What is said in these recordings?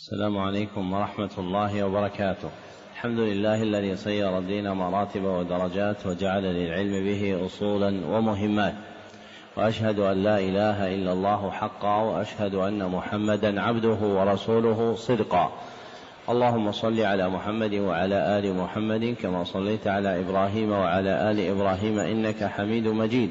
السلام عليكم ورحمة الله وبركاته. الحمد لله الذي صير الدين مراتب ودرجات وجعل للعلم به أصولا ومهمات. وأشهد أن لا إله إلا الله حقا وأشهد أن محمدا عبده ورسوله صدقا. اللهم صل على محمد وعلى آل محمد كما صليت على إبراهيم وعلى آل إبراهيم إنك حميد مجيد.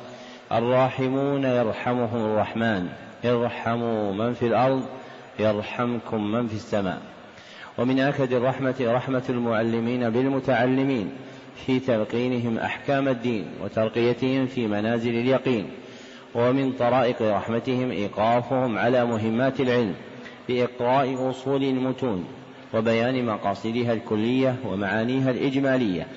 الراحمون يرحمهم الرحمن ارحموا من في الأرض يرحمكم من في السماء. ومن آكد الرحمة رحمة المعلمين بالمتعلمين في تلقينهم أحكام الدين وترقيتهم في منازل اليقين. ومن طرائق رحمتهم إيقافهم على مهمات العلم بإقراء أصول المتون وبيان مقاصدها الكلية ومعانيها الإجمالية.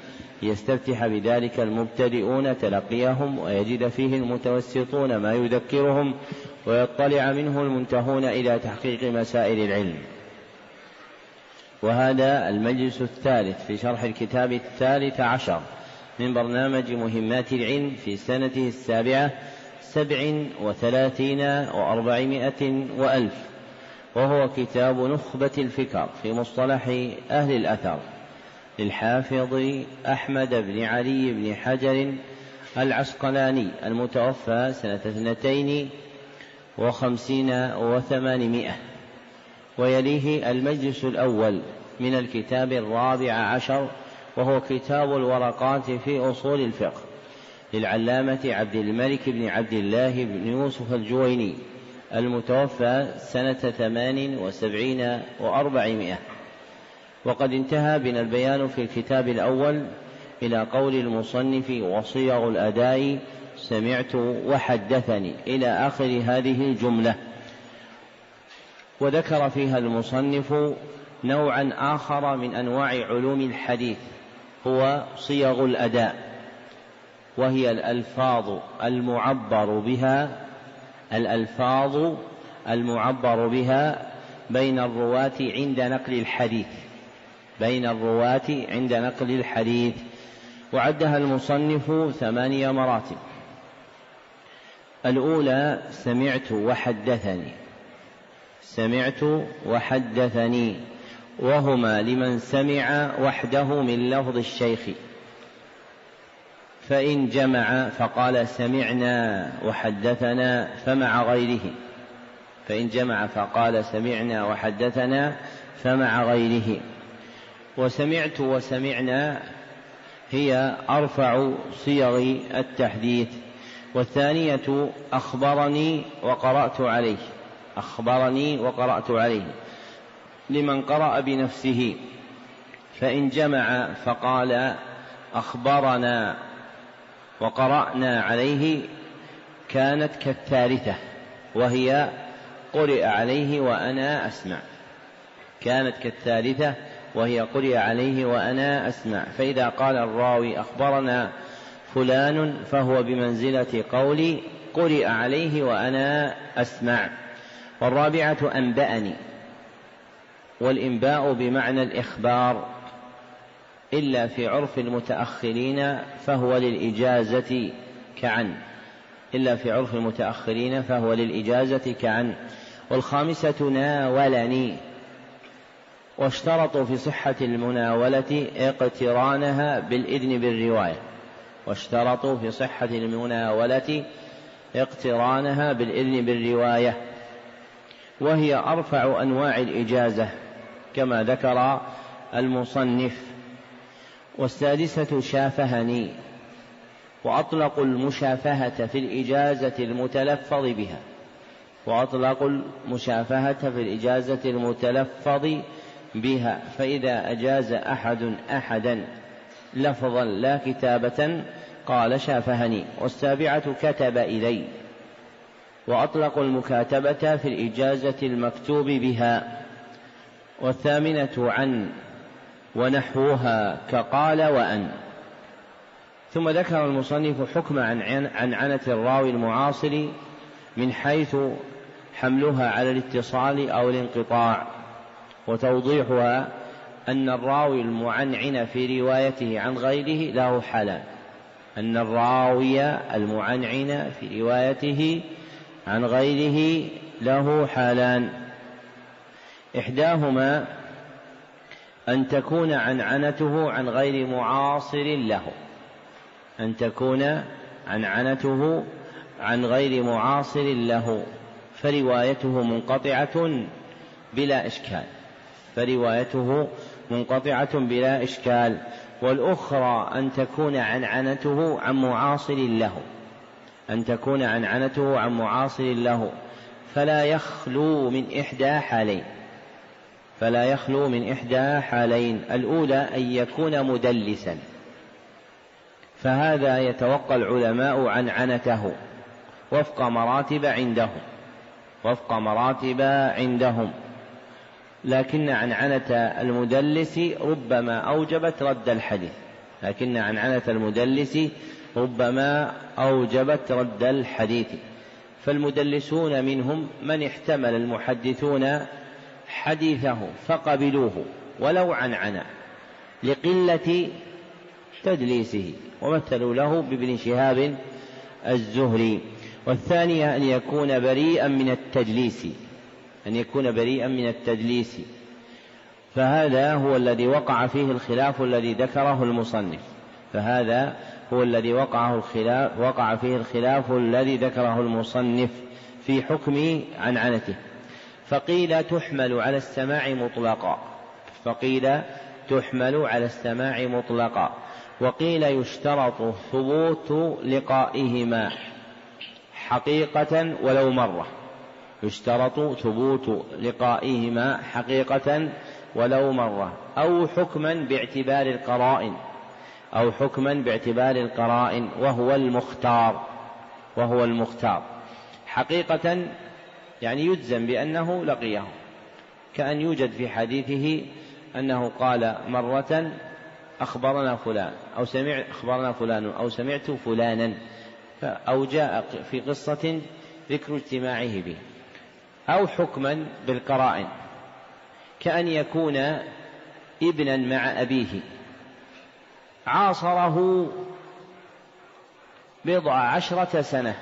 ليستفتح بذلك المبتدئون تلقيهم ويجد فيه المتوسطون ما يذكرهم ويطلع منه المنتهون إلى تحقيق مسائل العلم. وهذا المجلس الثالث في شرح الكتاب الثالث عشر من برنامج مهمات العلم في سنته السابعة سبع وثلاثين وأربعمائة وألف وهو كتاب نخبة الفكر في مصطلح أهل الأثر. للحافظ أحمد بن علي بن حجر العسقلاني المتوفى سنة اثنتين وخمسين وثمانمائة. ويليه المجلس الأول من الكتاب الرابع عشر وهو كتاب الورقات في أصول الفقه للعلامة عبد الملك بن عبد الله بن يوسف الجويني المتوفى سنة ثمان وسبعين وأربعمائة. وقد انتهى بنا البيان في الكتاب الأول إلى قول المصنف وصيغ الأداء سمعت وحدثني إلى آخر هذه الجملة. وذكر فيها المصنف نوعا آخر من أنواع علوم الحديث هو صيغ الأداء وهي الألفاظ المعبر بها الألفاظ المعبر بها بين الرواة عند نقل الحديث. بين الرواة عند نقل الحديث وعدها المصنف ثمانية مراتب الأولى سمعت وحدثني. سمعت وحدثني وهما لمن سمع وحده من لفظ الشيخ. فإن جمع فقال سمعنا وحدثنا فمع غيره. فإن جمع فقال سمعنا وحدثنا فمع غيره. وسمعت وسمعنا هي أرفع صيغ التحديث والثانية أخبرني وقرأت عليه أخبرني وقرأت عليه لمن قرأ بنفسه فإن جمع فقال أخبرنا وقرأنا عليه كانت كالثالثة وهي قرئ عليه وأنا أسمع كانت كالثالثة وهي قرئ عليه وأنا أسمع. فإذا قال الراوي أخبرنا فلان فهو بمنزلة قولي قرئ عليه وأنا أسمع. والرابعة أنبأني والإنباء بمعنى الإخبار. إلا في عرف المتأخرين فهو للإجازة كعن. إلا في عرف المتأخرين فهو للإجازة كعن. والخامسة ناولني واشترطوا في صحة المناولة اقترانها بالإذن بالرواية. واشترطوا في صحة المناولة اقترانها بالإذن بالرواية. وهي أرفع أنواع الإجازة كما ذكر المصنف. والسادسة شافهني وأطلقوا المشافهة في الإجازة المتلفظ بها. وأطلقوا المشافهة في الإجازة المتلفظ بها فإذا أجاز أحد أحدا لفظا لا كتابة قال شافهني والسابعة كتب إلي. وأطلقوا المكاتبة في الإجازة المكتوب بها. والثامنة عن ونحوها كقال وأن. ثم ذكر المصنف حكم عن عن عنة الراوي المعاصر من حيث حملها على الاتصال أو الانقطاع. وتوضيحها أن الراوي المعنعن في روايته عن غيره له حالان أن الراوي المعنعن في روايته عن غيره له حالان. إحداهما أن تكون عنعنته عن غير معاصر له. أن تكون عنعنته عن غير معاصر له. فروايته منقطعة بلا إشكال. فروايته منقطعة بلا إشكال والأخرى أن تكون عنعنته عن معاصر له. أن تكون عنعنته عن معاصر له. فلا يخلو من إحدى حالين. فلا يخلو من إحدى حالين. الأولى أن يكون مدلسا. فهذا يتوقى العلماء عن عنته. وفق مراتب عندهم. وفق مراتب عندهم. لكن عنعنة المدلس ربما أوجبت رد الحديث. لكن عنعنة المدلس ربما أوجبت رد الحديث. فالمدلسون منهم من احتمل المحدثون حديثه فقبلوه ولو عنعنا لقلة تدليسه ومثلوا له بابن شهاب الزهري. والثانية أن يكون بريئا من التدليس. أن يكون بريئا من التدليس. فهذا هو الذي وقع فيه الخلاف الذي ذكره المصنف. فهذا هو الذي وقعه الخلاف وقع فيه الخلاف الذي ذكره المصنف في حكم عنعنته. فقيل تحمل على السماع مطلقا. فقيل تحمل على السماع مطلقا. وقيل يشترط ثبوت لقائهما حقيقة ولو مرة. يشترط ثبوت لقائهما حقيقة ولو مرة أو حكما باعتبار القرائن أو حكما باعتبار القرائن وهو المختار وهو المختار. حقيقة يعني يجزم بأنه لقيه كأن يوجد في حديثه أنه قال مرة أخبرنا فلان أو سمع أخبرنا فلان أو سمعت فلانا أو جاء في قصة ذكر اجتماعه به. أو حكما بالقرائن كأن يكون ابنا مع أبيه. عاصره بضع عشرة سنة.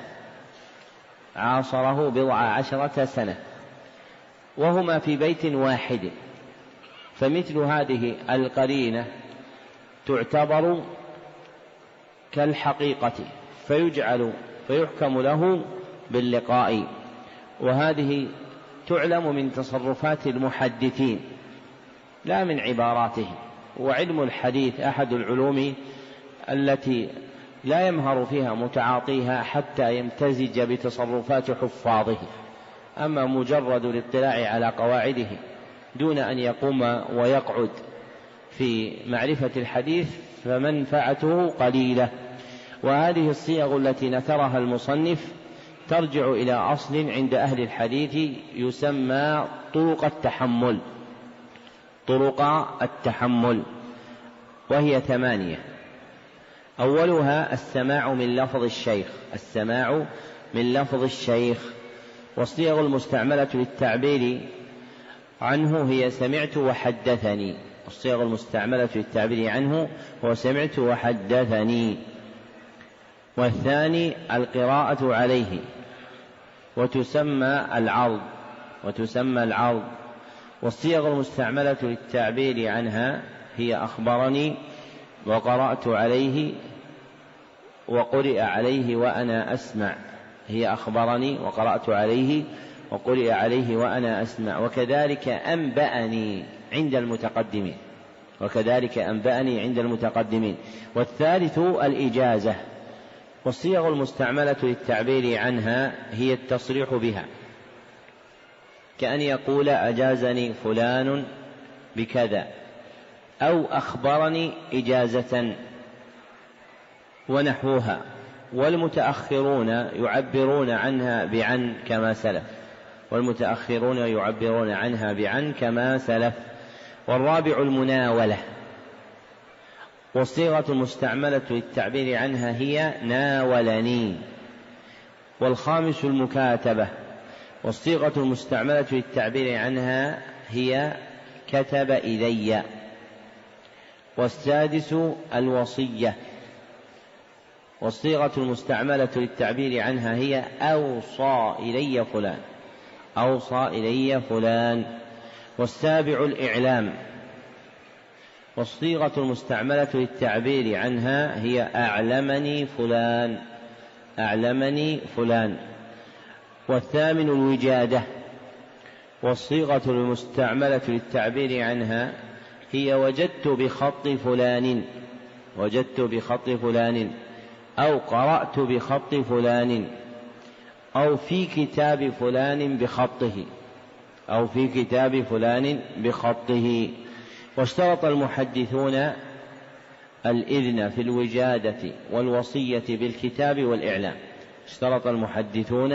عاصره بضع عشرة سنة. وهما في بيت واحد. فمثل هذه القرينة تعتبر كالحقيقة فيجعل فيحكم له باللقاء. وهذه تعلم من تصرفات المحدثين لا من عباراتهم. وعلم الحديث أحد العلوم التي لا يمهر فيها متعاطيها حتى يمتزج بتصرفات حفاظه. أما مجرد الاطلاع على قواعده دون أن يقوم ويقعد في معرفة الحديث فمنفعته قليلة. وهذه الصيغ التي نثرها المصنف ترجع إلى أصل عند أهل الحديث يسمى طرق التحمل. طرق التحمل. وهي ثمانية. أولها السماع من لفظ الشيخ. السماع من لفظ الشيخ. والصيغ المستعملة للتعبير عنه هي سمعت وحدثني. الصيغ المستعملة للتعبير عنه هو سمعت وحدثني. والثاني القراءة عليه. وتسمى العرض وتسمى العرض. والصيغ المستعملة للتعبير عنها هي أخبرني وقرأت عليه وقرئ عليه وأنا أسمع. هي أخبرني وقرأت عليه وقرئ عليه وأنا أسمع. وكذلك أنبأني عند المتقدمين. وكذلك أنبأني عند المتقدمين. والثالث الإجازة. والصيغ المستعملة للتعبير عنها هي التصريح بها. كأن يقول أجازني فلان بكذا أو أخبرني إجازة ونحوها والمتأخرون يعبرون عنها بعن كما سلف والمتأخرون يعبرون عنها بعن كما سلف والرابع المناولة. والصيغة المستعملة للتعبير عنها هي ناولني. والخامس المكاتبة. والصيغة المستعملة للتعبير عنها هي كتب إلي. والسادس الوصية. والصيغة المستعملة للتعبير عنها هي أوصى إلي فلان. أوصى إلي فلان. والسابع الإعلام. والصيغة المستعملة للتعبير عنها هي أعلمني فلان أعلمني فلان. والثامن الوجادة. والصيغة المستعملة للتعبير عنها هي وجدت بخط فلان وجدت بخط فلان أو قرأت بخط فلان أو في كتاب فلان بخطه أو في كتاب فلان بخطه. واشترط المحدثون الإذن في الوجادة والوصية بالكتاب والإعلام. اشترط المحدثون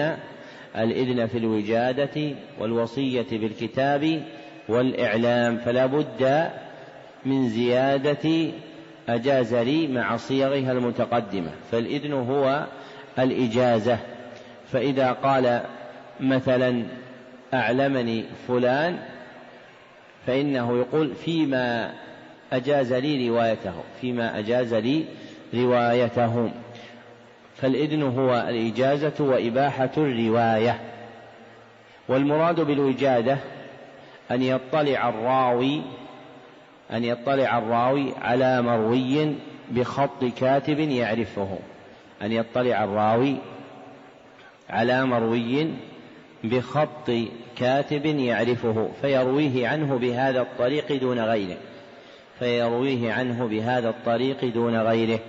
الإذن في الوجادة والوصية بالكتاب والإعلام. فلا بد من زيادة أجاز لي مع صيغها المتقدمة. فالإذن هو الإجازة. فإذا قال مثلا أعلمني فلان فإنه يقول فيما أجاز لي روايته فيما أجاز لي روايته. فالإذن هو الإجازة وإباحة الرواية. والمراد بالوجادة أن يطلع الراوي أن يطلع الراوي على مروي بخط كاتب يعرفه. أن يطلع الراوي على مروي بخط كاتب يعرفه فيرويه عنه بهذا الطريق دون غيره. فيرويه عنه بهذا الطريق دون غيره.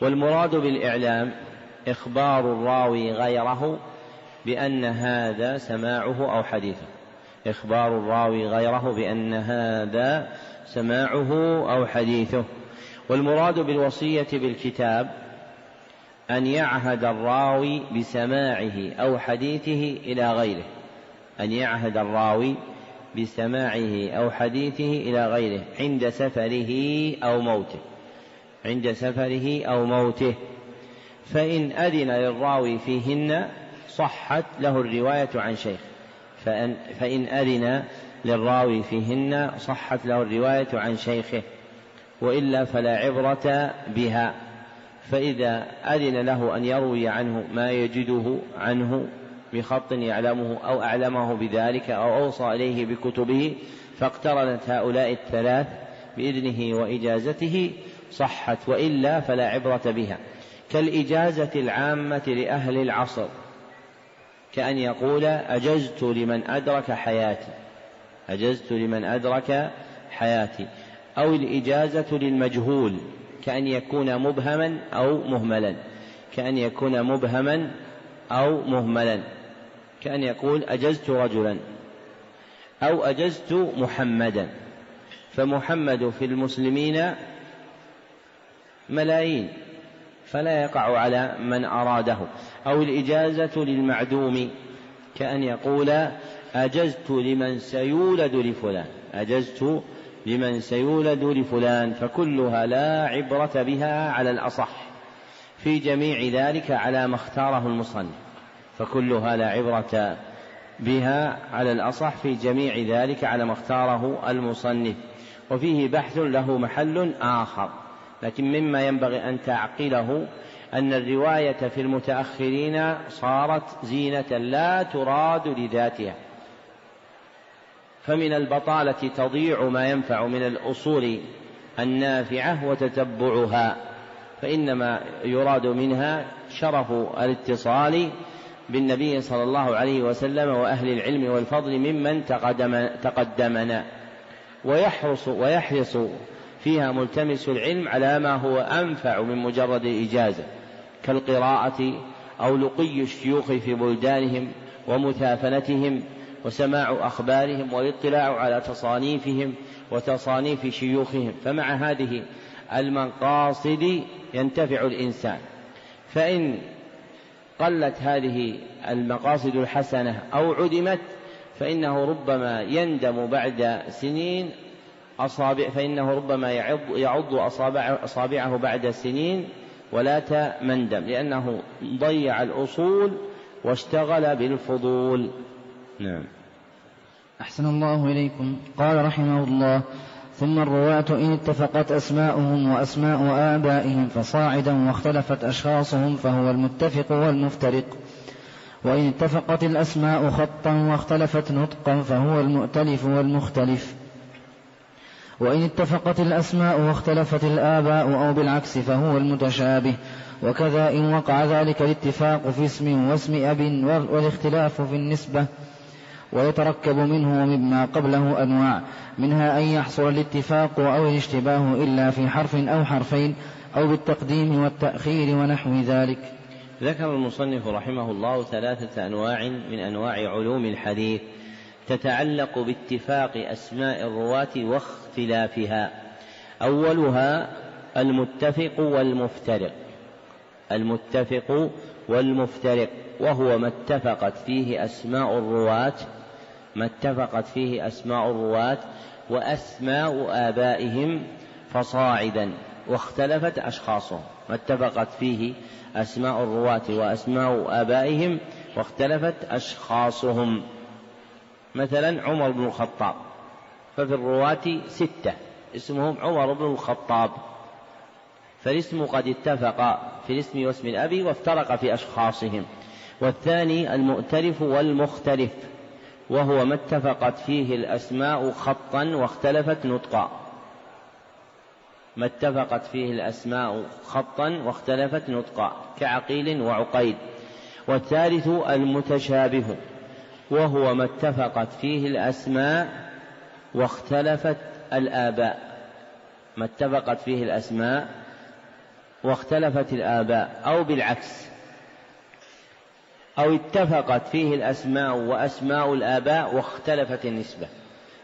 والمراد بالإعلام إخبار الراوي غيره بأن هذا سماعه أو حديثه. إخبار الراوي غيره بأن هذا سماعه أو حديثه. والمراد بالوصية بالكتاب أن يعهد الراوي بسماعه أو حديثه إلى غيره. أن يعهد الراوي بسماعه أو حديثه إلى غيره عند سفره أو موته. عند سفره أو موته. فإن أذن للراوي فيهن صحت له الرواية عن شيخ. فإن, فإن أذن للراوي فيهن صحت له الرواية عن شيخه. وإلا فلا عبرة بها. فإذا أذن له أن يروي عنه ما يجده عنه بخط يعلمه أو أعلمه بذلك أو أوصى إليه بكتبه فاقترنت هؤلاء الثلاث بإذنه وإجازته صحت وإلا فلا عبرة بها. كالإجازة العامة لأهل العصر كأن يقول أجزت لمن أدرك حياتي. أجزت لمن أدرك حياتي. أو الإجازة للمجهول كأن يكون مبهما أو مهملا. كأن يكون مبهما أو مهملا. كأن يقول أجزت رجلا أو أجزت محمدا. فمحمد في المسلمين ملايين فلا يقع على من أراده. أو الإجازة للمعدوم كأن يقول أجزت لمن سيولد لفلان. أجزت لمن سيولد لفلان فكلها لا عبرة بها على الأصح. في جميع ذلك على ما اختاره المصنف فكلها لا عبرة بها على الأصح في جميع ذلك على ما اختاره المصنف. وفيه بحث له محل آخر لكن مما ينبغي أن تعقله أن الرواية في المتأخرين صارت زينة لا تراد لذاتها. فمن البطالة تضيع ما ينفع من الأصول النافعة وتتبعها فإنما يراد منها شرف الاتصال بالنبي صلى الله عليه وسلم وأهل العلم والفضل ممن تقدم تقدمنا. ويحرص ويحرص فيها ملتمس العلم على ما هو أنفع من مجرد الإجازة كالقراءة أو لقي الشيوخ في بلدانهم ومثافنتهم وسماع أخبارهم والاطلاع على تصانيفهم وتصانيف شيوخهم. فمع هذه المقاصد ينتفع الإنسان. فإن قلت هذه المقاصد الحسنة أو عدمت فإنه ربما يندم بعد سنين أصابع فإنه ربما يعض, يعض أصابع أصابعه بعد سنين ولا مندم لأنه ضيع الأصول واشتغل بالفضول. نعم. أحسن الله إليكم. قال رحمه الله ثم الرواة إن اتفقت أسماؤهم وأسماء آبائهم فصاعدا واختلفت أشخاصهم فهو المتفق والمفترق. وإن اتفقت الأسماء خطا واختلفت نطقا فهو المؤتلف والمختلف. وإن اتفقت الأسماء واختلفت الآباء أو بالعكس فهو المتشابه. وكذا إن وقع ذلك الاتفاق في اسم واسم أب والاختلاف في النسبة. ويتركب منه ومما قبله أنواع منها أن يحصل الاتفاق أو الاشتباه إلا في حرف أو حرفين أو بالتقديم والتأخير ونحو ذلك. ذكر المصنف رحمه الله ثلاثة أنواع من أنواع علوم الحديث تتعلق باتفاق أسماء الرواة واختلافها. أولها المتفق والمفترق. المتفق والمفترق وهو ما اتفقت فيه أسماء الرواة ما اتفقت فيه أسماء الرواة وأسماء آبائهم فصاعدا واختلفت أشخاصهم. ما اتفقت فيه أسماء الرواة وأسماء آبائهم واختلفت أشخاصهم. مثلا عمر بن الخطاب ففي الرواة ستة اسمهم عمر بن الخطاب. فالاسم قد اتفق في الاسم واسم الأب وافترق في أشخاصهم. والثاني المؤتلف والمختلف. وهو ما اتفقت فيه الأسماء خطا واختلفت نطقا. ما اتفقت فيه الأسماء خطا واختلفت نطقا كعقيل وعقيد. والثالث المتشابه وهو ما اتفقت فيه الأسماء واختلفت الآباء. ما اتفقت فيه الأسماء واختلفت الآباء أو بالعكس. أو اتفقت فيه الأسماء وأسماء الآباء واختلفت النسبة.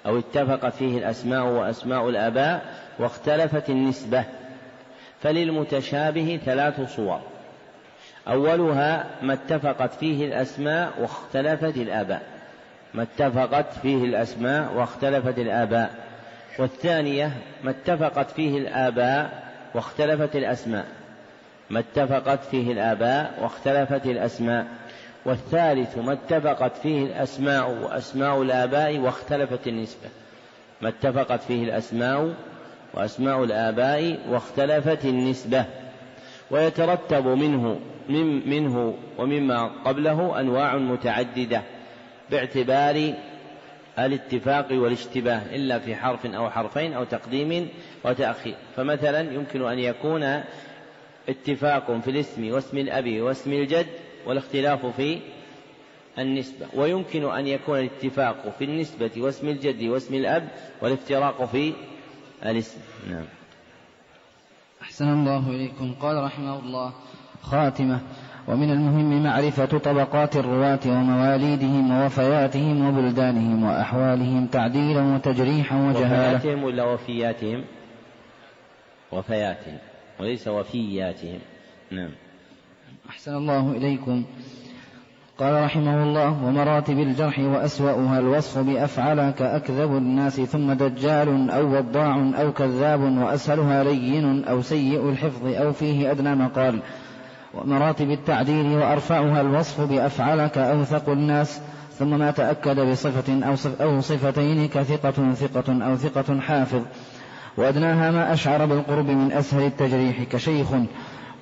أو اتفقت فيه الأسماء وأسماء الآباء واختلفت النسبة. فللمتشابه ثلاث صور. أولها ما اتفقت فيه الأسماء واختلفت الآباء. ما اتفقت فيه الأسماء واختلفت الآباء. والثانية ما اتفقت فيه الآباء واختلفت الأسماء. ما اتفقت فيه الآباء واختلفت الأسماء. والثالث ما اتفقت فيه الأسماء وأسماء الآباء واختلفت النسبة. ما اتفقت فيه الأسماء وأسماء الآباء واختلفت النسبة. ويترتب منه من منه ومما قبله أنواع متعددة باعتبار الاتفاق والاشتباه إلا في حرف أو حرفين أو تقديم وتأخير فمثلا يمكن أن يكون اتفاق في الاسم واسم الأب واسم الجد والاختلاف في النسبة. ويمكن أن يكون الاتفاق في النسبة واسم الجد واسم الأب والافتراق في الاسم. نعم. أحسن الله إليكم. قال رحمه الله خاتمة. ومن المهم معرفة طبقات الرواة ومواليدهم ووفياتهم وبلدانهم وأحوالهم تعديلا وتجريحا وجهالة وفياتهم ولا وفياتهم؟ وفياتهم. وليس وفياتهم. نعم. أحسن الله إليكم. قال رحمه الله ومراتب الجرح وأسوأها الوصف بأفعل كأكذب الناس ثم دجال أو وضاع أو كذاب وأسهلها لين أو سيء الحفظ أو فيه أدنى مقال. ومراتب التعديل وأرفعها الوصف بأفعل كأوثق الناس ثم ما تأكد بصفة أو, صف أو صفتين كثقة ثقة أو ثقة حافظ. وأدناها ما أشعر بالقرب من أسهل التجريح كشيخ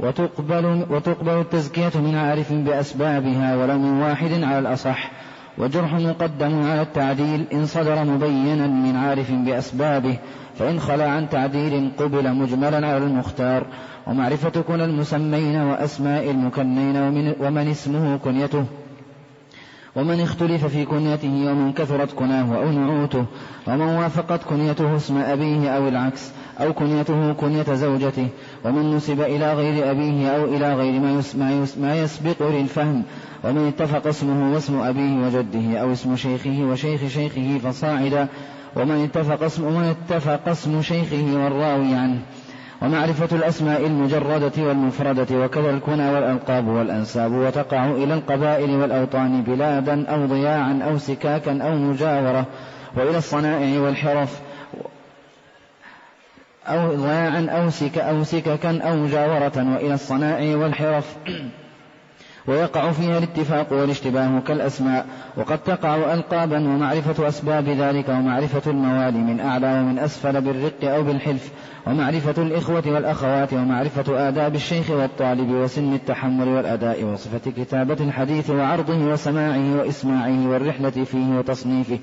وتقبل, وتقبل التزكية من عارف بأسبابها ولو من واحد على الأصح وجرح مقدم على التعديل إن صدر مبينا من عارف بأسبابه فإن خلا عن تعديل قبل مجملا على المختار ومعرفة كن المسمين وأسماء المكنين ومن, ومن اسمه كنيته. ومن اختلف في كنيته ومن كثرت كناه أو نعوته ومن وافقت كنيته اسم أبيه أو العكس أو كنيته كنية زوجته ومن نسب إلى غير أبيه أو إلى غير ما, ما يسبق للفهم ومن اتفق اسمه واسم أبيه وجده أو اسم شيخه وشيخ شيخه فصاعدا ومن اتفق اسم ومن اتفق اسم شيخه والراوي عنه ومعرفة الأسماء المجردة والمفردة وكذا الكنى والألقاب والأنساب وتقع إلى القبائل والأوطان بلادا أو ضياعا أو سكاكا أو مجاورة وإلى الصنائع والحرف أو ضياعا أو, أو سككا أو مجاورة وإلى الصنائع والحرف ويقع فيها الاتفاق والاشتباه كالأسماء وقد تقع ألقابا ومعرفة أسباب ذلك ومعرفة الموالي من أعلى ومن أسفل بالرق أو بالحلف ومعرفة الإخوة والأخوات ومعرفة آداب الشيخ والطالب وسن التحمل والأداء وصفة كتابة الحديث وعرضه وسماعه وإسماعه والرحلة فيه وتصنيفه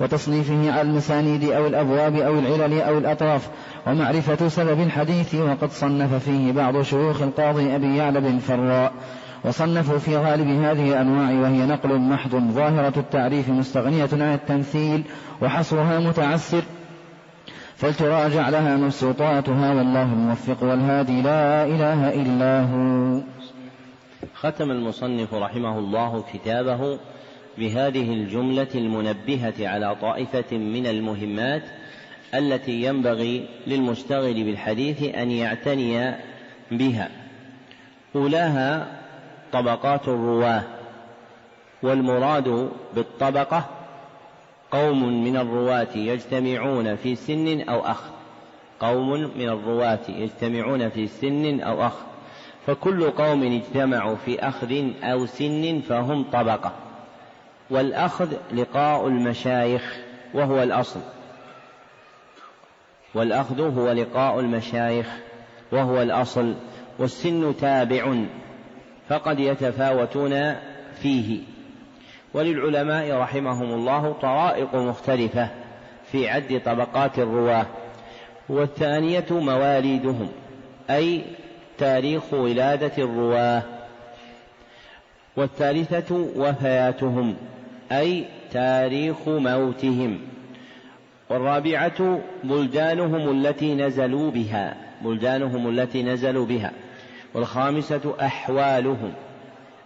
وتصنيفه على المسانيد أو الأبواب أو العلل أو الأطراف ومعرفة سبب الحديث وقد صنف فيه بعض شيوخ القاضي أبي يعلى بن فراء. وصنفوا في غالب هذه الأنواع وهي نقل محض ظاهرة التعريف مستغنية عن التمثيل وحصرها متعسر فلتراجع لها مبسوطاتها والله الموفق والهادي لا إله إلا هو. ختم المصنف رحمه الله كتابه بهذه الجملة المنبهة على طائفة من المهمات التي ينبغي للمشتغل بالحديث أن يعتني بها. أولاها طبقات الرواة والمراد بالطبقة قوم من الرواة يجتمعون في سن أو أخ. قوم من الرواة يجتمعون في سن أو أخ. فكل قوم اجتمعوا في أخذ أو سن فهم طبقة. والأخذ لقاء المشايخ وهو الأصل. والأخذ هو لقاء المشايخ وهو الأصل. والسن تابع. فقد يتفاوتون فيه. وللعلماء رحمهم الله طرائق مختلفة في عد طبقات الرواة والثانية مواليدهم أي تاريخ ولادة الرواة والثالثة وفياتهم أي تاريخ موتهم والرابعة بلدانهم التي نزلوا بها بلدانهم التي نزلوا بها. والخامسة أحوالهم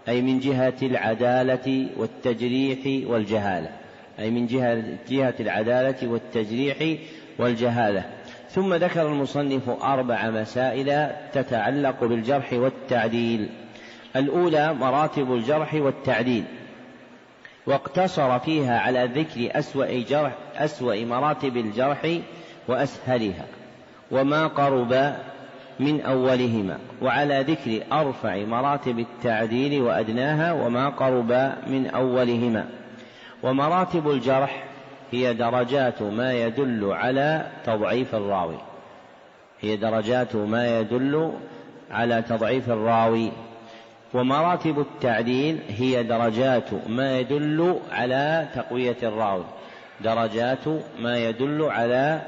أي من جهة العدالة والتجريح والجهالة أي من جهة, جهة العدالة والتجريح والجهالة. ثم ذكر المصنف أربع مسائل تتعلق بالجرح والتعديل. الأولى مراتب الجرح والتعديل واقتصر فيها على ذكر أسوأ, جرح أسوأ مراتب الجرح وأسهلها وما قرب من أولهما وعلى ذكر أرفع مراتب التعديل وأدناها وما قرب من أولهما. ومراتب الجرح هي درجات ما يدل على تضعيف الراوي. هي درجات ما يدل على تضعيف الراوي. ومراتب التعديل هي درجات ما يدل على تقوية الراوي. درجات ما يدل على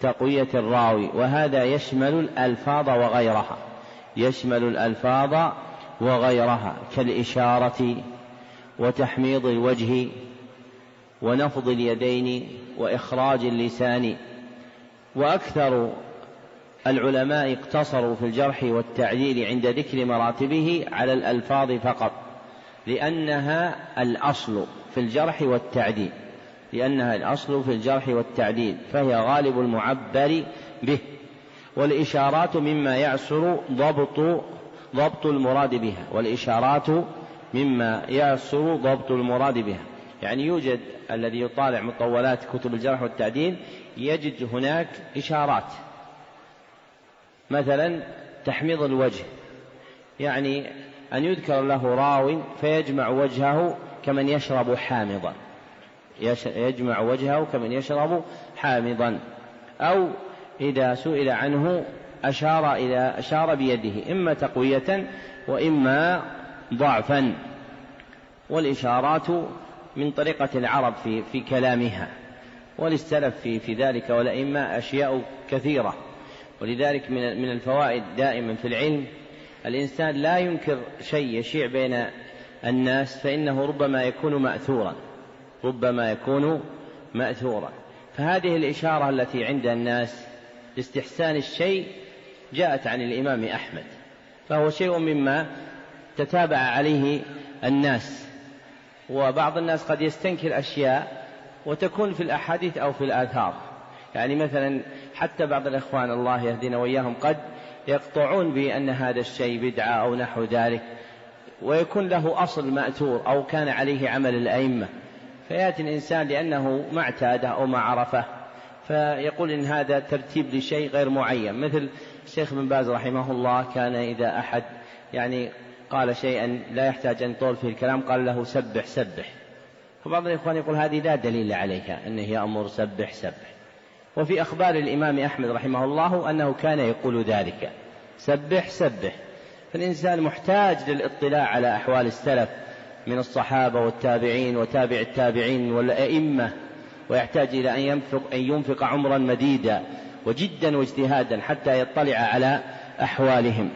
تقوية الراوي وهذا يشمل الألفاظ وغيرها. يشمل الألفاظ وغيرها كالإشارة وتحميض الوجه ونفض اليدين وإخراج اللسان. وأكثر العلماء اقتصروا في الجرح والتعديل عند ذكر مراتبه على الألفاظ فقط لأنها الأصل في الجرح والتعديل. لأنها الأصل في الجرح والتعديل فهي غالب المعبر به والإشارات مما يعسر ضبط ضبط المراد بها والإشارات مما يعسر ضبط المراد بها. يعني يوجد الذي يطالع مطولات كتب الجرح والتعديل يجد هناك إشارات. مثلا تحميض الوجه يعني أن يذكر له راو فيجمع وجهه كمن يشرب حامضا. يجمع وجهه كمن يشرب حامضا. أو إذا سئل عنه أشار إلى أشار بيده إما تقوية وإما ضعفا. والإشارات من طريقة العرب في في كلامها. وللسلف في في ذلك والأئمة أشياء كثيرة. ولذلك من من الفوائد دائما في العلم الإنسان لا ينكر شيء يشيع بين الناس فإنه ربما يكون مأثورا. ربما يكون مأثورا. فهذه الإشارة التي عند الناس لاستحسان الشيء جاءت عن الإمام أحمد. فهو شيء مما تتابع عليه الناس. وبعض الناس قد يستنكر أشياء وتكون في الأحاديث أو في الآثار. يعني مثلا حتى بعض الإخوان الله يهدينا وإياهم قد يقطعون بأن هذا الشيء بدعة أو نحو ذلك ويكون له أصل مأثور أو كان عليه عمل الأئمة. فيأتي الإنسان لأنه ما اعتاده أو ما عرفة. فيقول إن هذا ترتيب لشيء غير معين. مثل الشيخ بن باز رحمه الله كان إذا أحد يعني قال شيئا لا يحتاج أن يطول فيه الكلام قال له سبح سبح. فبعض الإخوان يقول هذه لا دليل عليها أنه يأمر سبح سبح. وفي أخبار الإمام أحمد رحمه الله أنه كان يقول ذلك. سبح سبح. فالإنسان محتاج للاطلاع على أحوال السلف. من الصحابة والتابعين وتابع التابعين والأئمة ويحتاج إلى أن ينفق, أن ينفق عمرا مديدا وجدا واجتهادا حتى يطلع على أحوالهم.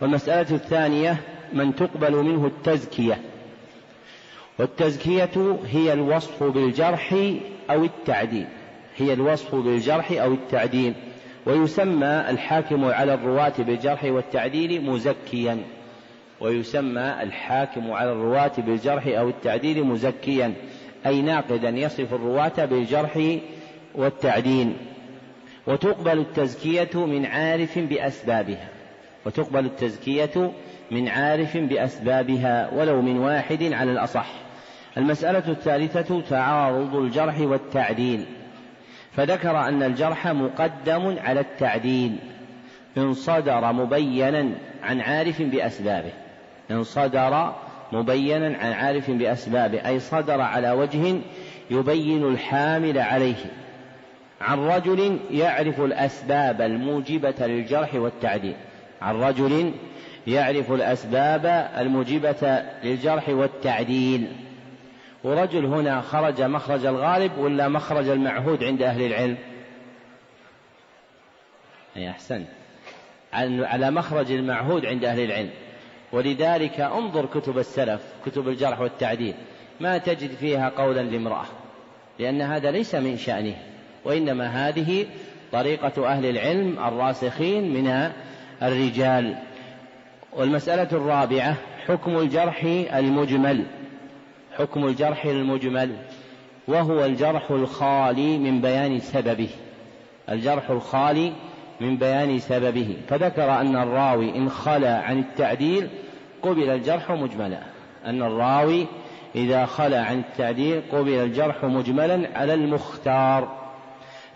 والمسألة الثانية من تقبل منه التزكية. والتزكية هي الوصف بالجرح أو التعديل. هي الوصف بالجرح أو التعديل. ويسمى الحاكم على الرواة بالجرح والتعديل مزكيا. ويسمى الحاكم على الرواة بالجرح أو التعديل مزكيا أي ناقدا يصف الرواة بالجرح والتعديل. وتقبل التزكية من عارف بأسبابها. وتقبل التزكية من عارف بأسبابها ولو من واحد على الأصح. المسألة الثالثة تعارض الجرح والتعديل. فذكر أن الجرح مقدم على التعديل. إن صدر مبينا عن عارف بأسبابه. إن صدر مبينا عن عارف بأسبابه أي صدر على وجه يبين الحامل عليه. عن رجل يعرف الأسباب الموجبة للجرح والتعديل. عن رجل يعرف الأسباب الموجبة للجرح والتعديل. ورجل هنا خرج مخرج الغالب ولا مخرج المعهود عند أهل العلم؟ أي أحسن. على مخرج المعهود عند أهل العلم. ولذلك انظر كتب السلف كتب الجرح والتعديل. ما تجد فيها قولا لامرأة لأن هذا ليس من شأنه وإنما هذه طريقة أهل العلم الراسخين من الرجال. والمسألة الرابعة حكم الجرح المجمل. حكم الجرح المجمل وهو الجرح الخالي من بيان سببه. الجرح الخالي من بيان سببه. فذكر أن الراوي إن خلا عن التعديل قبل الجرح مجملا. أن الراوي إذا خلا عن التعديل قبل الجرح مجملا على المختار.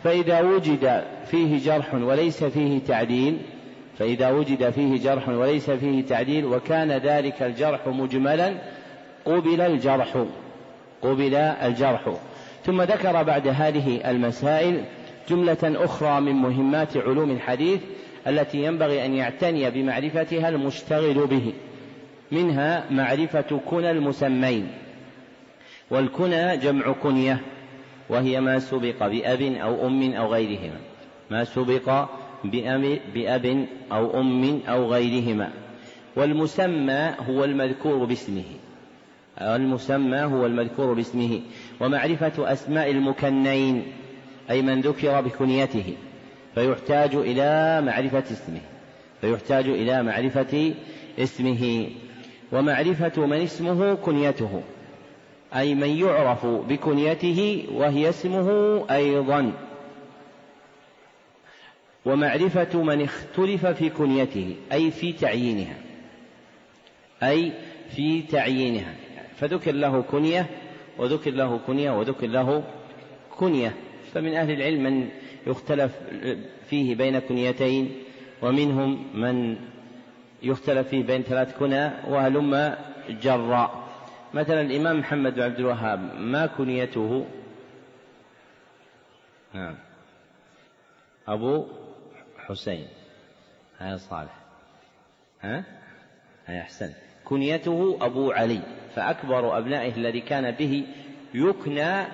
فإذا وجد فيه جرح وليس فيه تعديل فإذا وجد فيه جرح وليس فيه تعديل وكان ذلك الجرح مجملا قبل الجرح قبل الجرح. ثم ذكر بعد هذه المسائل جملة أخرى من مهمات علوم الحديث التي ينبغي أن يعتني بمعرفتها المشتغل به. منها معرفة كنى المسمين والكنى جمع كنية وهي ما سبق بأب أو أم أو غيرهما. ما سبق بأب أو أم أو غيرهما. والمسمى هو المذكور باسمه. المسمى هو المذكور باسمه. ومعرفة أسماء المكنين أي من ذكر بكنيته. فيحتاج إلى معرفة اسمه. فيحتاج إلى معرفة اسمه. ومعرفة من اسمه كنيته أي من يعرف بكنيته وهي اسمه أيضا. ومعرفة من اختلف في كنيته أي في تعيينها أي في تعيينها. فذكر له كنية وذكر له كنية وذكر له كنية. فمن أهل العلم من يختلف فيه بين كنيتين ومنهم من يختلف فيه بين ثلاث كنى وهلم جراء مثلا الإمام محمد بن عبد الوهاب ما كنيته؟ نعم. أبو حسين. هذا صالح. ها؟ هذا أحسن. كنيته أبو علي فأكبر أبنائه الذي كان به يكنى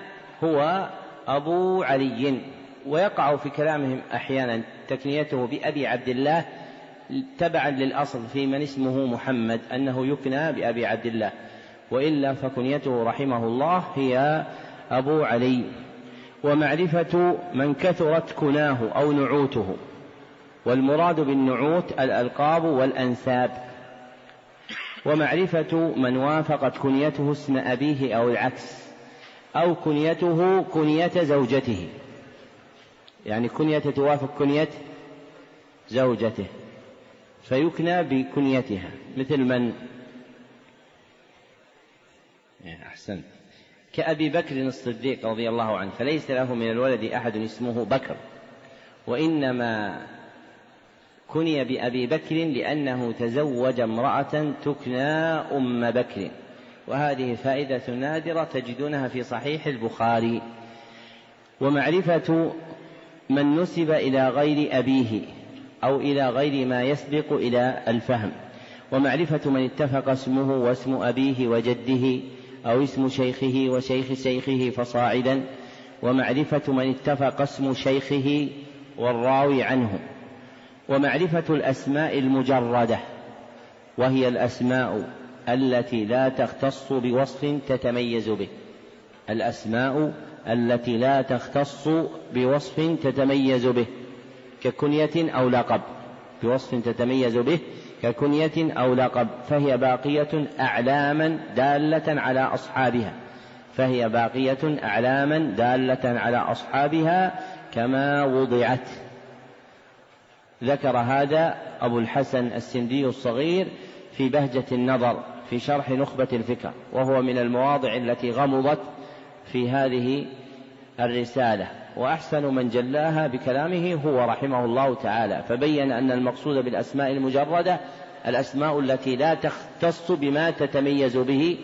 هو أبو علي. ويقع في كلامهم أحيانا تكنيته بأبي عبد الله تبعا للأصل في من اسمه محمد أنه يكنى بأبي عبد الله. وإلا فكنيته رحمه الله هي أبو علي. ومعرفة من كثرت كناه أو نعوته. والمراد بالنعوت الألقاب والأنساب. ومعرفة من وافقت كنيته اسم أبيه أو العكس. أو كنيته كنية زوجته. يعني كنية توافق كنية زوجته. فيكنى بكنيتها. مثل من؟ أحسنت. كأبي بكر الصديق رضي الله عنه فليس له من الولد أحد اسمه بكر. وإنما كني بأبي بكر لأنه تزوج امرأة تكنى أم بكر. وهذه فائدة نادرة تجدونها في صحيح البخاري. ومعرفة من نسب إلى غير أبيه. أو إلى غير ما يسبق إلى الفهم. ومعرفة من اتفق اسمه واسم أبيه وجده أو اسم شيخه وشيخ شيخه فصاعدا. ومعرفة من اتفق اسم شيخه والراوي عنه. ومعرفة الأسماء المجردة وهي الأسماء التي لا تختص بوصف تتميز به. الأسماء التي لا تختص بوصف تتميز به. ككنية أو لقب بوصف تتميز به ككنية أو لقب فهي باقية أعلاما دالة على أصحابها فهي باقية أعلاما دالة على أصحابها كما وضعت. ذكر هذا أبو الحسن السندي الصغير في بهجة النظر في شرح نخبة الفكر وهو من المواضع التي غمضت في هذه الرسالة. وأحسن من جلاها بكلامه هو رحمه الله تعالى فبين أن المقصود بالأسماء المجردة الأسماء التي لا تختص بما تتميز به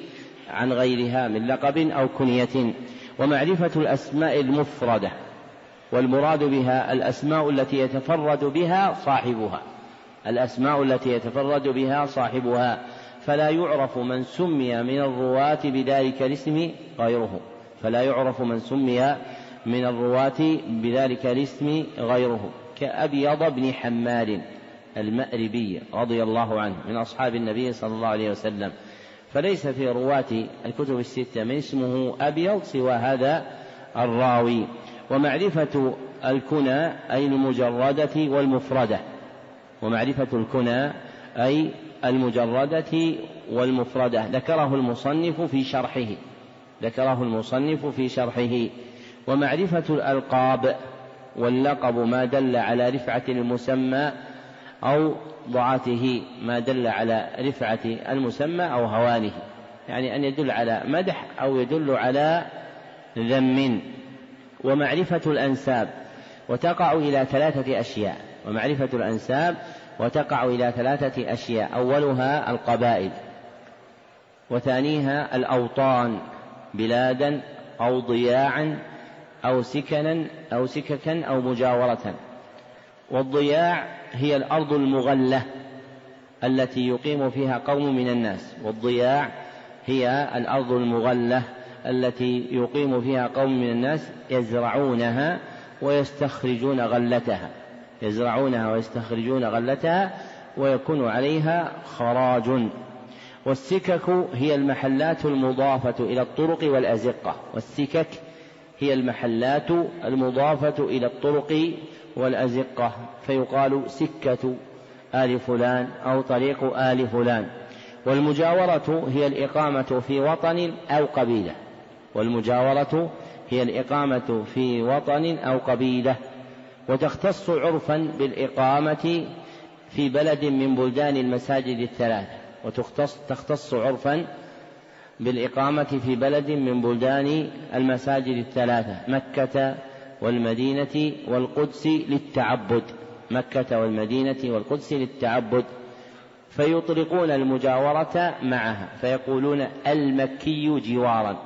عن غيرها من لقب أو كنية ومعرفة الأسماء المفردة والمراد بها الأسماء التي يتفرد بها صاحبها الأسماء التي يتفرد بها صاحبها فلا يعرف من سمي من الرواة بذلك الاسم غيره فلا يعرف من سمي من الرواة بذلك الاسم غيره كأبيض بن حمال المأربي رضي الله عنه من أصحاب النبي صلى الله عليه وسلم. فليس في رواة الكتب الستة من اسمه أبيض سوى هذا الراوي. ومعرفة الكنى أي المجردة والمفردة. ومعرفة الكنى أي المجردة والمفردة. ذكره المصنف في شرحه. ذكره المصنف في شرحه. ومعرفة الألقاب واللقب ما دل على رفعة المسمى أو ضعته ما دل على رفعة المسمى أو هوانه. يعني أن يدل على مدح أو يدل على ذم. ومعرفة الأنساب وتقع إلى ثلاثة أشياء. ومعرفة الأنساب وتقع إلى ثلاثة أشياء. أولها القبائل. وثانيها الأوطان بلادا أو ضياعا أو سكنا أو سككا أو مجاورة. والضياع هي الأرض المغلة التي يقيم فيها قوم من الناس. والضياع هي الأرض المغلة التي يقيم فيها قوم من الناس يزرعونها ويستخرجون غلتها. يزرعونها ويستخرجون غلتها ويكون عليها خراج. والسكك هي المحلات المضافة إلى الطرق والأزقة. والسكك هي المحلات المضافة إلى الطرق والأزقة. فيقال سكة آل فلان أو طريق آل فلان. والمجاورة هي الإقامة في وطن أو قبيلة. والمجاورة هي الإقامة في وطن أو قبيلة. وتختص عرفا بالإقامة في بلد من بلدان المساجد الثلاثة وتختص تختص عرفا بالإقامة في بلد من بلدان المساجد الثلاثة مكة والمدينة والقدس للتعبد. مكة والمدينة والقدس للتعبد. فيطلقون المجاورة معها فيقولون المكي جوارا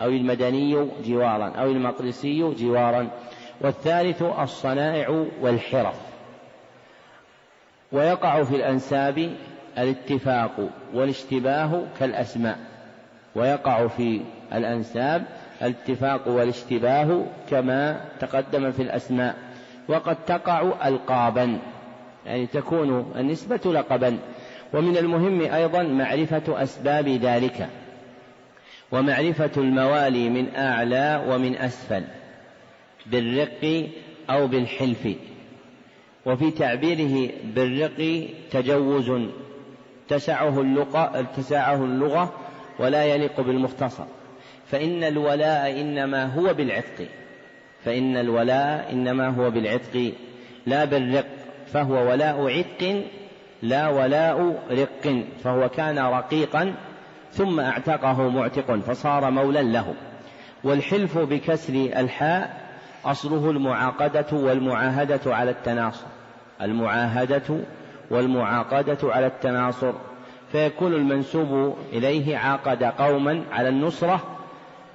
أو المدني جوارا أو المقدسي جوارا. والثالث الصنائع والحرف. ويقع في الأنساب الاتفاق والاشتباه كالأسماء. ويقع في الأنساب الاتفاق والاشتباه كما تقدم في الأسماء. وقد تقع ألقابا يعني تكون النسبة لقبا. ومن المهم أيضا معرفة أسباب ذلك ومعرفة الموالي من أعلى ومن أسفل بالرق أو بالحلف. وفي تعبيره بالرق تجوز تسعه اللغة, تسعه اللغة ولا يليق بالمختصر. فإن الولاء إنما هو بالعتق. فإن الولاء إنما هو بالعتق. لا بالرق فهو ولاء عتق لا ولاء رق. فهو كان رقيقا ثم اعتقه معتق فصار مولا له. والحلف بكسر الحاء أصله المعاقدة والمعاهدة على التناصر. المعاهدة والمعاقدة على التناصر. فيكون المنسوب إليه عاقد قوما على النصرة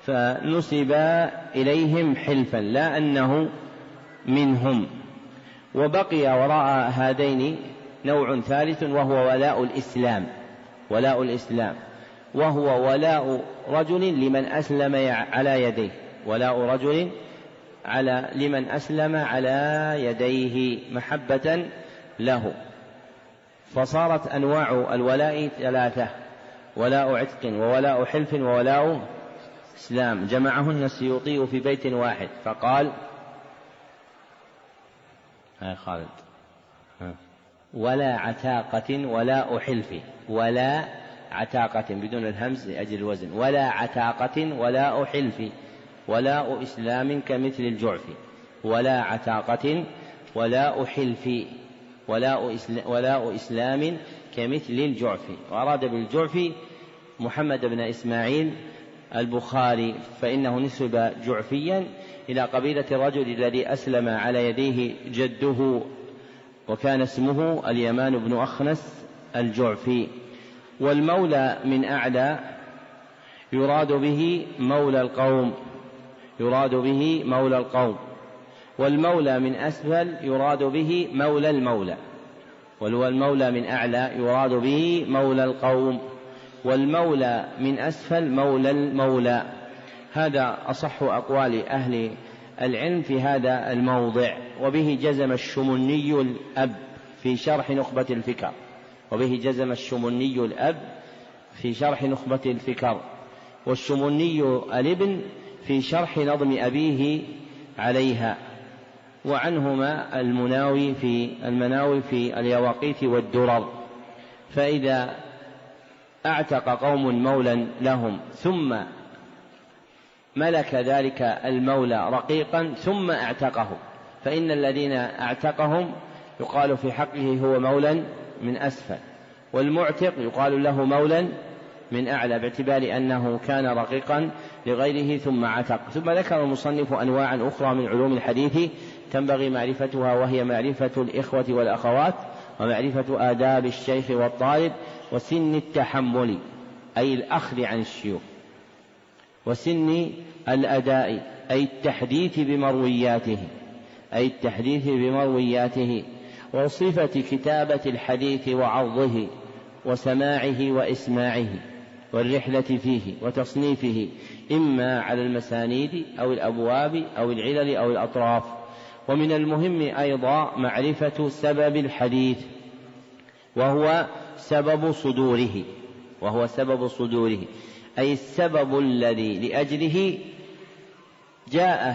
فنسب إليهم حلفا لا أنه منهم. وبقي وراء هذين نوع ثالث وهو ولاء الإسلام ولاء الإسلام. وهو ولاء رجل لمن أسلم على يديه ولاء رجل على لمن أسلم على يديه محبة له. فصارت أنواع الولاء ثلاثة ولاء عتق وولاء حلف وولاء إسلام. جمعهن السيوطي في بيت واحد. فقال هاي خالد. ولا عتاقة ولا حلف ولا عتاقة بدون الهمز لأجل الوزن. ولا عتاقة ولا حلف ولاء إسلام كمثل الجعف. ولا عتاقة ولاء حلف ولاء, ولاء إسلام كمثل الجعف. وأراد بالجعف محمد بن إسماعيل البخاري فإنه نسب جعفيا إلى قبيلة الرجل الذي أسلم على يديه جده وكان اسمه اليمان بن أخنس الجعفي. والمولى من أعلى يراد به مولى القوم يراد به مولى القوم. والمولى من أسفل يراد به مولى المولى والمولى من أعلى يراد به مولى القوم والمولى من أسفل مولى المولى. هذا أصح أقوال أهل العلم في هذا الموضع وبه جزم الشمني الأب في شرح نخبة الفكر وبه جزم الشمني الأب في شرح نخبة الفكر والشمني الابن في شرح نظم أبيه عليها. وعنهما المناوي في المناوي في اليواقيت والدرر. فإذا أعتق قوم مولا لهم ثم ملك ذلك المولى رقيقا ثم اعتقه فإن الذين أعتقهم يقال في حقه هو مولا من أسفل. والمعتق يقال له مولا من أعلى باعتبار أنه كان رقيقا لغيره ثم عتق. ثم ذكر المصنف أنواعا أخرى من علوم الحديث تنبغي معرفتها وهي معرفة الإخوة والأخوات ومعرفة آداب الشيخ والطالب وسن التحمل أي الأخذ عن الشيوخ وسن الأداء أي التحديث بمروياته أي التحديث بمروياته وصفة كتابة الحديث وعرضه وسماعه وإسماعه والرحلة فيه وتصنيفه إما على المسانيد أو الأبواب أو العلل أو الأطراف. ومن المهم أيضا معرفة سبب الحديث وهو سبب صدوره وهو سبب صدوره أي السبب الذي لأجله جاء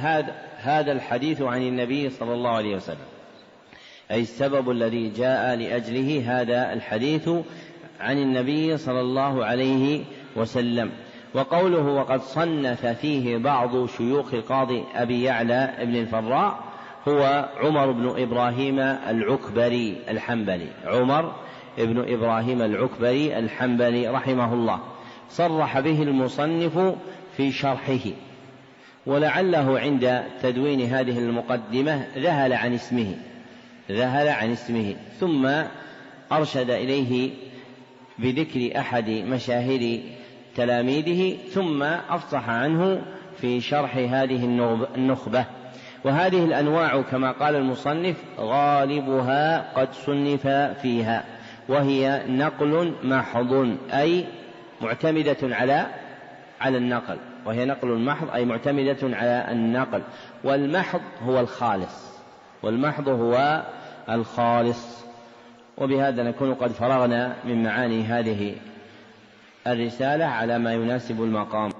هذا الحديث عن النبي صلى الله عليه وسلم. أي السبب الذي جاء لأجله هذا الحديث عن النبي صلى الله عليه وسلم. وقوله وقد صنف فيه بعض شيوخ القاضي أبي يعلى ابن الفراء هو عمر بن إبراهيم العكبري الحنبلي. عمر ابن إبراهيم العكبري الحنبلي رحمه الله. صرح به المصنف في شرحه. ولعله عند تدوين هذه المقدمة ذهل عن اسمه. ذهل عن اسمه. ثم أرشد إليه بذكر أحد مشاهير تلاميذه ثم أفصح عنه في شرح هذه النخبة. وهذه الأنواع كما قال المصنف غالبها قد صنف فيها وهي نقل محض أي معتمدة على على النقل وهي نقل محض أي معتمدة على النقل. والمحض هو الخالص والمحض هو الخالص. وبهذا نكون قد فرغنا من معاني هذه الرسالة على ما يناسب المقام.